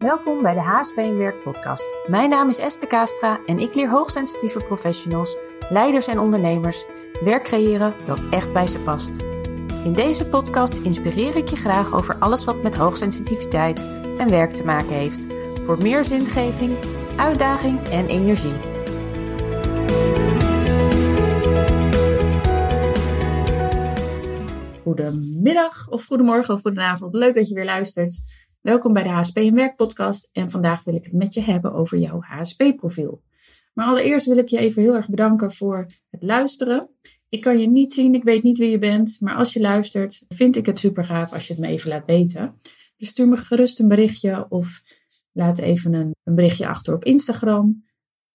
Welkom bij de HSP Werk podcast. Mijn naam is Esther Kastra en ik leer hoogsensitieve professionals, leiders en ondernemers werk creëren dat echt bij ze past. In deze podcast inspireer ik je graag over alles wat met hoogsensitiviteit en werk te maken heeft. Voor meer zingeving, uitdaging en energie. Goedemiddag of goedemorgen of goedenavond. Leuk dat je weer luistert. Welkom bij de HSP en Werk podcast en vandaag wil ik het met je hebben over jouw HSP-profiel. Maar allereerst wil ik je even heel erg bedanken voor het luisteren. Ik kan je niet zien, ik weet niet wie je bent, maar als je luistert, vind ik het super gaaf als je het me even laat weten. Dus stuur me gerust een berichtje of laat even een, een berichtje achter op Instagram.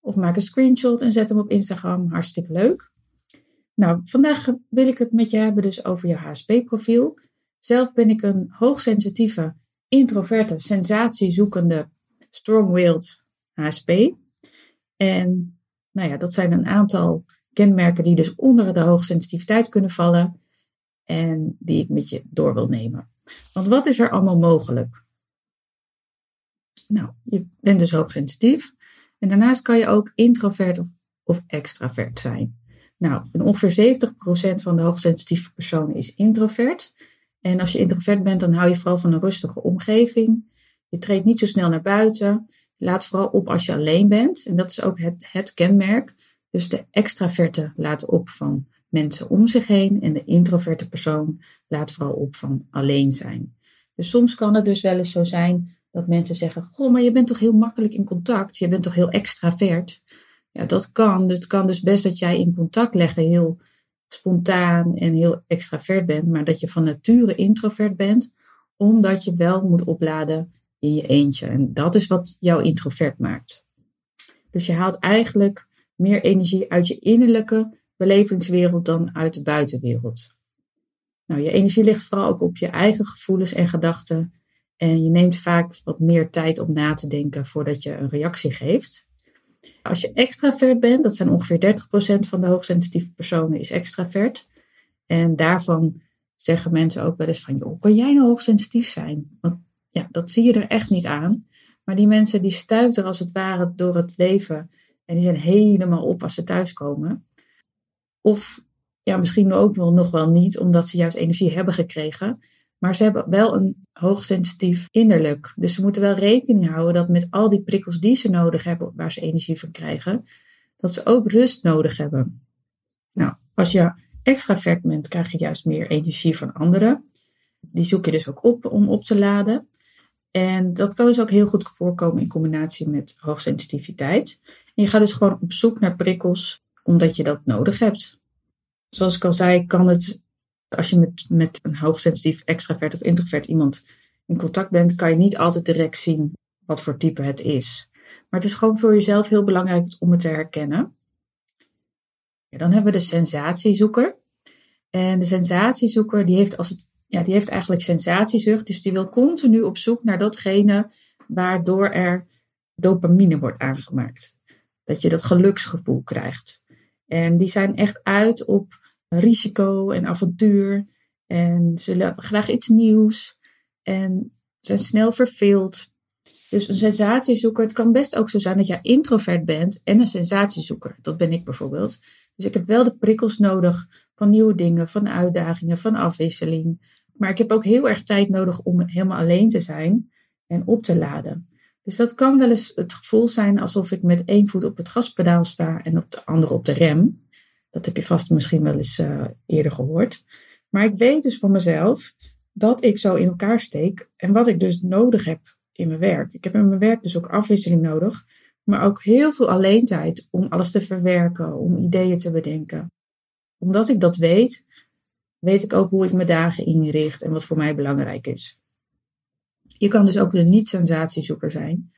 Of maak een screenshot en zet hem op Instagram. Hartstikke leuk. Nou, vandaag wil ik het met je hebben dus over je HSP-profiel. Zelf ben ik een hoogsensitieve, introverte, sensatiezoekende, strong-willed HSP. En nou ja, dat zijn een aantal kenmerken die dus onder de hoogsensitiviteit kunnen vallen en die ik met je door wil nemen. Want wat is er allemaal mogelijk? Nou, je bent dus hoogsensitief en daarnaast kan je ook introvert of, extravert zijn. Nou, ongeveer 70% van de hoogsensitieve personen is introvert. En als je introvert bent, dan hou je vooral van een rustige omgeving. Je treedt niet zo snel naar buiten. Je laat vooral op als je alleen bent. En dat is ook het, het kenmerk. Dus de extraverte laat op van mensen om zich heen. En de introverte persoon laat vooral op van alleen zijn. Dus soms kan het dus wel eens zo zijn dat mensen zeggen: Goh, maar je bent toch heel makkelijk in contact. Je bent toch heel extravert. Ja, dat kan. Dus het kan dus best dat jij in contact leggen heel spontaan en heel extravert bent, maar dat je van nature introvert bent, omdat je wel moet opladen in je eentje. En dat is wat jou introvert maakt. Dus je haalt eigenlijk meer energie uit je innerlijke belevingswereld dan uit de buitenwereld. Nou, je energie ligt vooral ook op je eigen gevoelens en gedachten. En je neemt vaak wat meer tijd om na te denken voordat je een reactie geeft. Als je extravert bent, dat zijn ongeveer 30% van de hoogsensitieve personen is extravert. En daarvan zeggen mensen ook wel eens van, joh, kan jij nou hoogsensitief zijn? Want ja, dat zie je er echt niet aan. Maar die mensen die stuiteren als het ware door het leven en die zijn helemaal op als ze thuiskomen. Of ja, misschien ook wel nog wel niet, omdat ze juist energie hebben gekregen. Maar ze hebben wel een hoogsensitief innerlijk. Dus ze moeten wel rekening houden dat met al die prikkels die ze nodig hebben, waar ze energie van krijgen, dat ze ook rust nodig hebben. Nou, als je extravert bent, krijg je juist meer energie van anderen. Die zoek je dus ook op om op te laden. En dat kan dus ook heel goed voorkomen in combinatie met hoogsensitiviteit. En je gaat dus gewoon op zoek naar prikkels omdat je dat nodig hebt. Zoals ik al zei, kan het als je met, met een hoogsensitief extravert of introvert iemand in contact bent, kan je niet altijd direct zien wat voor type het is. Maar het is gewoon voor jezelf heel belangrijk om het te herkennen. Ja, dan hebben we de sensatiezoeker. En de sensatiezoeker die heeft, als het, ja, die heeft eigenlijk sensatiezucht. Dus die wil continu op zoek naar datgene waardoor er dopamine wordt aangemaakt. Dat je dat geluksgevoel krijgt. En die zijn echt uit op risico en avontuur. En ze willen graag iets nieuws. En zijn snel verveeld. Dus een sensatiezoeker, het kan best ook zo zijn dat jij introvert bent en een sensatiezoeker. Dat ben ik bijvoorbeeld. Dus ik heb wel de prikkels nodig van nieuwe dingen, van uitdagingen, van afwisseling. Maar ik heb ook heel erg tijd nodig om helemaal alleen te zijn en op te laden. Dus dat kan wel eens het gevoel zijn alsof ik met één voet op het gaspedaal sta en op de andere op de rem. Dat heb je vast misschien wel eens uh, eerder gehoord. Maar ik weet dus van mezelf dat ik zo in elkaar steek en wat ik dus nodig heb in mijn werk. Ik heb in mijn werk dus ook afwisseling nodig, maar ook heel veel alleentijd om alles te verwerken, om ideeën te bedenken. Omdat ik dat weet, weet ik ook hoe ik mijn dagen inricht en wat voor mij belangrijk is. Je kan dus ook een niet-sensatiezoeker zijn.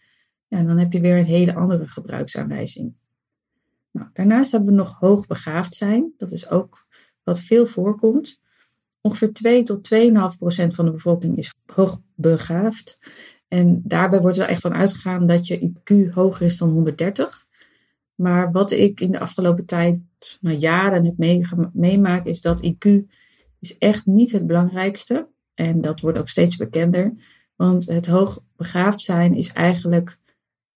En dan heb je weer een hele andere gebruiksaanwijzing. Nou, daarnaast hebben we nog hoogbegaafd zijn. Dat is ook wat veel voorkomt. Ongeveer 2 tot 2,5 procent van de bevolking is hoogbegaafd. En daarbij wordt er echt van uitgegaan dat je IQ hoger is dan 130. Maar wat ik in de afgelopen tijd, nou jaren heb meemaakt, is dat IQ is echt niet het belangrijkste. En dat wordt ook steeds bekender. Want het hoogbegaafd zijn is eigenlijk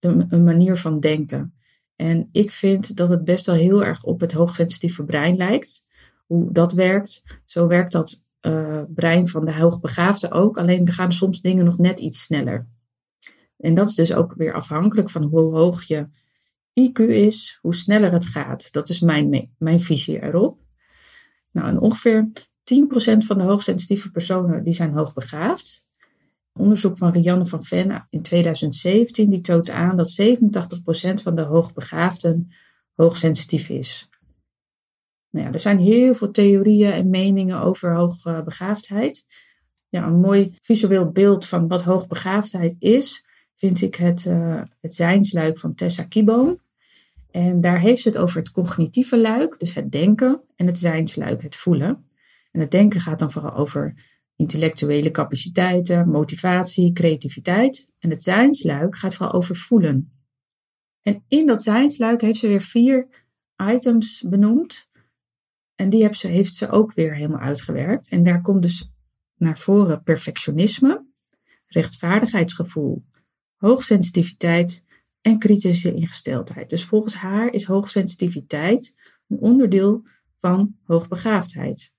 een manier van denken. En ik vind dat het best wel heel erg op het hoogsensitieve brein lijkt. Hoe dat werkt. Zo werkt dat uh, brein van de hoogbegaafde ook. Alleen er gaan soms dingen nog net iets sneller. En dat is dus ook weer afhankelijk van hoe hoog je IQ is, hoe sneller het gaat. Dat is mijn, mijn visie erop. Nou, en ongeveer 10% van de hoogsensitieve personen die zijn hoogbegaafd. Onderzoek van Rianne van Venne in 2017 die toont aan dat 87% van de hoogbegaafden hoogsensitief is. Nou ja, er zijn heel veel theorieën en meningen over hoogbegaafdheid. Ja, een mooi visueel beeld van wat hoogbegaafdheid is, vind ik het, uh, het zijnsluik van Tessa Kieboom. En daar heeft ze het over het cognitieve luik, dus het denken, en het zijnsluik, het voelen. En het denken gaat dan vooral over intellectuele capaciteiten, motivatie, creativiteit. En het zijnsluik gaat vooral over voelen. En in dat zijnsluik heeft ze weer vier items benoemd. En die heeft ze, heeft ze ook weer helemaal uitgewerkt. En daar komt dus naar voren perfectionisme, rechtvaardigheidsgevoel, hoogsensitiviteit en kritische ingesteldheid. Dus volgens haar is hoogsensitiviteit een onderdeel van hoogbegaafdheid.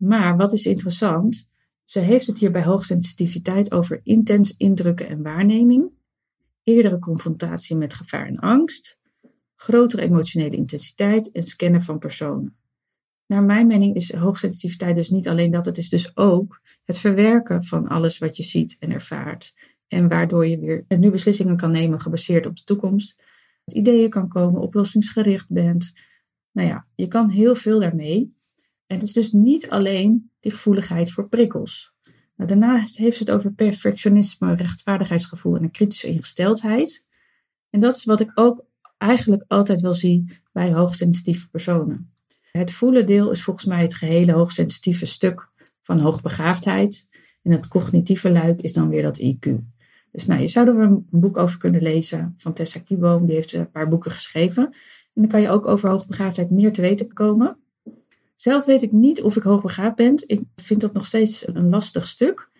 Maar wat is interessant, ze heeft het hier bij hoogsensitiviteit over intens indrukken en waarneming, eerdere confrontatie met gevaar en angst, grotere emotionele intensiteit en scannen van personen. Naar mijn mening is hoogsensitiviteit dus niet alleen dat, het is dus ook het verwerken van alles wat je ziet en ervaart. En waardoor je weer nu beslissingen kan nemen gebaseerd op de toekomst. Ideeën kan komen, oplossingsgericht bent. Nou ja, je kan heel veel daarmee. Het is dus niet alleen die gevoeligheid voor prikkels. Nou, daarnaast heeft ze het over perfectionisme, rechtvaardigheidsgevoel en een kritische ingesteldheid. En dat is wat ik ook eigenlijk altijd wel zie bij hoogsensitieve personen. Het voelen deel is volgens mij het gehele hoogsensitieve stuk van hoogbegaafdheid. En het cognitieve luik is dan weer dat IQ. Dus nou, je zou er een boek over kunnen lezen van Tessa Kieboom. Die heeft een paar boeken geschreven. En dan kan je ook over hoogbegaafdheid meer te weten komen. Zelf weet ik niet of ik hoogbegaafd ben. Ik vind dat nog steeds een lastig stuk.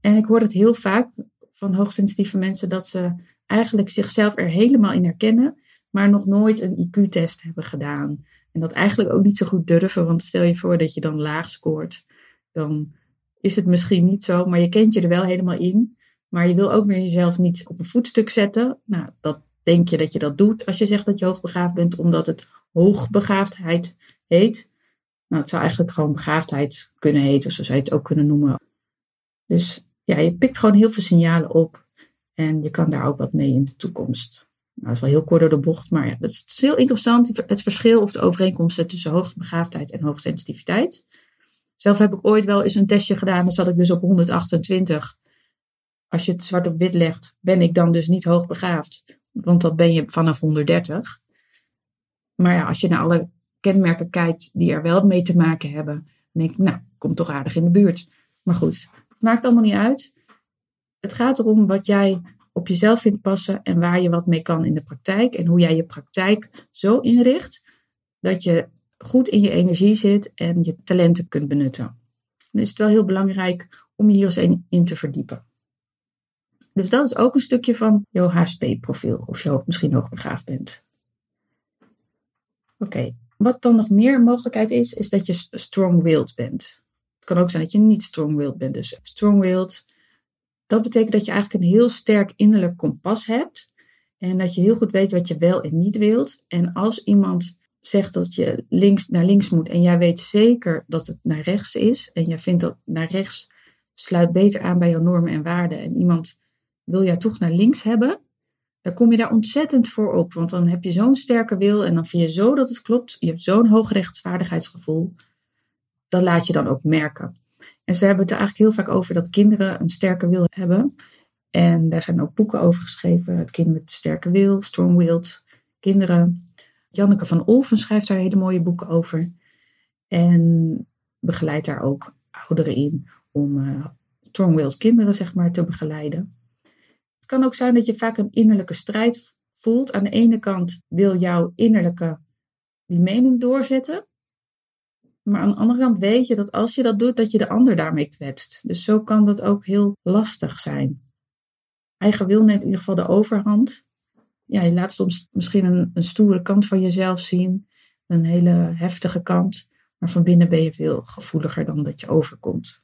En ik hoor het heel vaak van hoogsensitieve mensen dat ze eigenlijk zichzelf er helemaal in herkennen, maar nog nooit een IQ-test hebben gedaan. En dat eigenlijk ook niet zo goed durven, want stel je voor dat je dan laag scoort, dan is het misschien niet zo, maar je kent je er wel helemaal in. Maar je wil ook weer jezelf niet op een voetstuk zetten. Nou, dat denk je dat je dat doet als je zegt dat je hoogbegaafd bent, omdat het hoogbegaafdheid heet. Nou, het zou eigenlijk gewoon begaafdheid kunnen heten, zo zou het ook kunnen noemen. Dus ja, je pikt gewoon heel veel signalen op en je kan daar ook wat mee in de toekomst. Nou, dat is wel heel kort door de bocht, maar ja, dat is, heel interessant, het verschil of de overeenkomsten tussen hoogbegaafdheid en hoogsensitiviteit. Zelf heb ik ooit wel eens een testje gedaan, dan zat ik dus op 128. Als je het zwart op wit legt, ben ik dan dus niet hoogbegaafd, want dat ben je vanaf 130. Maar ja, als je naar alle kenmerken die er wel mee te maken hebben, dan denk ik, nou, komt toch aardig in de buurt. Maar goed, het maakt allemaal niet uit. Het gaat erom wat jij op jezelf vindt passen en waar je wat mee kan in de praktijk. En hoe jij je praktijk zo inricht dat je goed in je energie zit en je talenten kunt benutten. Dan is het wel heel belangrijk om je hier eens in te verdiepen. Dus dat is ook een stukje van jouw HSP-profiel, of je ook misschien hoogbegaafd bent. Oké, wat dan nog meer mogelijkheid is, is dat je strong-willed bent. Het kan ook zijn dat je niet strong-willed bent. Dus strong-willed, dat betekent dat je eigenlijk een heel sterk innerlijk kompas hebt. En dat je heel goed weet wat je wel en niet wilt. En als iemand zegt dat je links naar links moet en jij weet zeker dat het naar rechts is. En jij vindt dat naar rechts sluit beter aan bij jouw normen en waarden. En iemand wil jij toch naar links hebben, dan kom je daar ontzettend voor op. Want dan heb je zo'n sterke wil en dan vind je zo dat het klopt. Je hebt zo'n hoog rechtsvaardigheidsgevoel. Dat laat je dan ook merken. En ze hebben het er eigenlijk heel vaak over dat kinderen een sterke wil hebben. En daar zijn ook boeken over geschreven. Het kind met sterke wil, strong-willed kinderen. Janneke van Olven schrijft daar hele mooie boeken over. En begeleidt daar ook ouderen in om uh, strong-willed kinderen zeg maar, te begeleiden. Het kan ook zijn dat je vaak een innerlijke strijd voelt. Aan de ene kant wil jouw innerlijke die mening doorzetten. Maar aan de andere kant weet je dat als je dat doet, dat je de ander daarmee kwetst. Dus zo kan dat ook heel lastig zijn. Eigen wil neemt in ieder geval de overhand. Ja, je laat soms misschien een, een stoere kant van jezelf zien. Een hele heftige kant. Maar van binnen ben je veel gevoeliger dan dat je overkomt.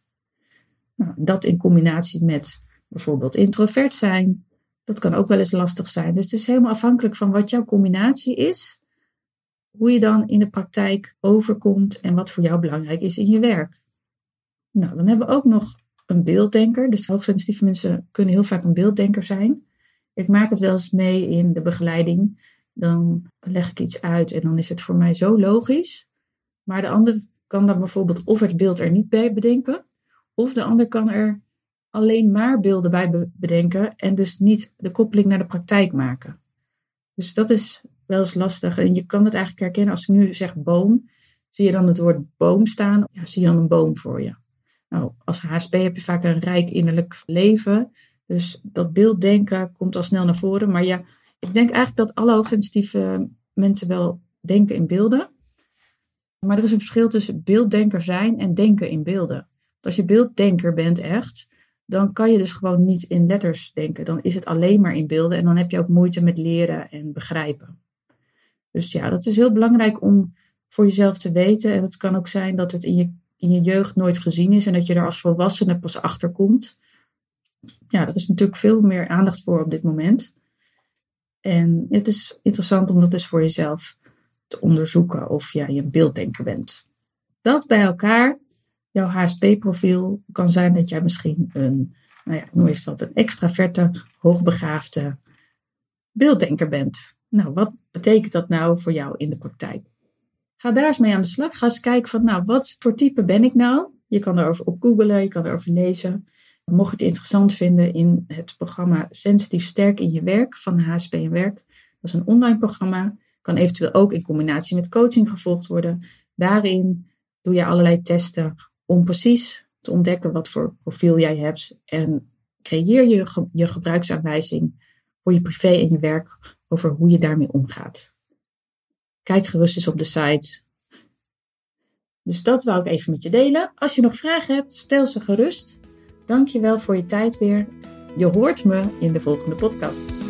Nou, dat in combinatie met bijvoorbeeld introvert zijn, dat kan ook wel eens lastig zijn. Dus het is helemaal afhankelijk van wat jouw combinatie is, hoe je dan in de praktijk overkomt en wat voor jou belangrijk is in je werk. Nou, dan hebben we ook nog een beelddenker. Dus hoogsensitieve mensen kunnen heel vaak een beelddenker zijn. Ik maak het wel eens mee in de begeleiding. Dan leg ik iets uit en dan is het voor mij zo logisch. Maar de ander kan dan bijvoorbeeld of het beeld er niet bij bedenken, of de ander kan er alleen maar beelden bij bedenken en dus niet de koppeling naar de praktijk maken. Dus dat is wel eens lastig. En je kan het eigenlijk herkennen als ik nu zeg boom. Zie je dan het woord boom staan? Ja, zie je dan een boom voor je? Nou, als HSP heb je vaak een rijk innerlijk leven. Dus dat beelddenken komt al snel naar voren. Maar ja, ik denk eigenlijk dat alle hoogsensitieve mensen wel denken in beelden. Maar er is een verschil tussen beelddenker zijn en denken in beelden. Als je beelddenker bent echt, dan kan je dus gewoon niet in letters denken. Dan is het alleen maar in beelden en dan heb je ook moeite met leren en begrijpen. Dus ja, dat is heel belangrijk om voor jezelf te weten. En het kan ook zijn dat het in je, in je jeugd nooit gezien is en dat je er als volwassene pas achter komt. Ja, er is natuurlijk veel meer aandacht voor op dit moment. En het is interessant om dat dus voor jezelf te onderzoeken of jij een beelddenker bent. Dat bij elkaar, jouw HSP-profiel, kan zijn dat jij misschien een, nou ja, noem eens wat, een extraverte, hoogbegaafde beelddenker bent. Nou, wat betekent dat nou voor jou in de praktijk? Ga daar eens mee aan de slag. Ga eens kijken van, nou, wat voor type ben ik nou? Je kan erover op googlen, je kan erover lezen. Mocht je het interessant vinden in het programma Sensitief Sterk in je Werk van HSP en Werk. Dat is een online programma. Kan eventueel ook in combinatie met coaching gevolgd worden. Daarin doe je allerlei testen om precies te ontdekken wat voor profiel jij hebt. En creëer je, je gebruiksaanwijzing voor je privé en je werk over hoe je daarmee omgaat. Kijk gerust eens op de site. Dus dat wou ik even met je delen. Als je nog vragen hebt, stel ze gerust. Dank je wel voor je tijd weer. Je hoort me in de volgende podcast.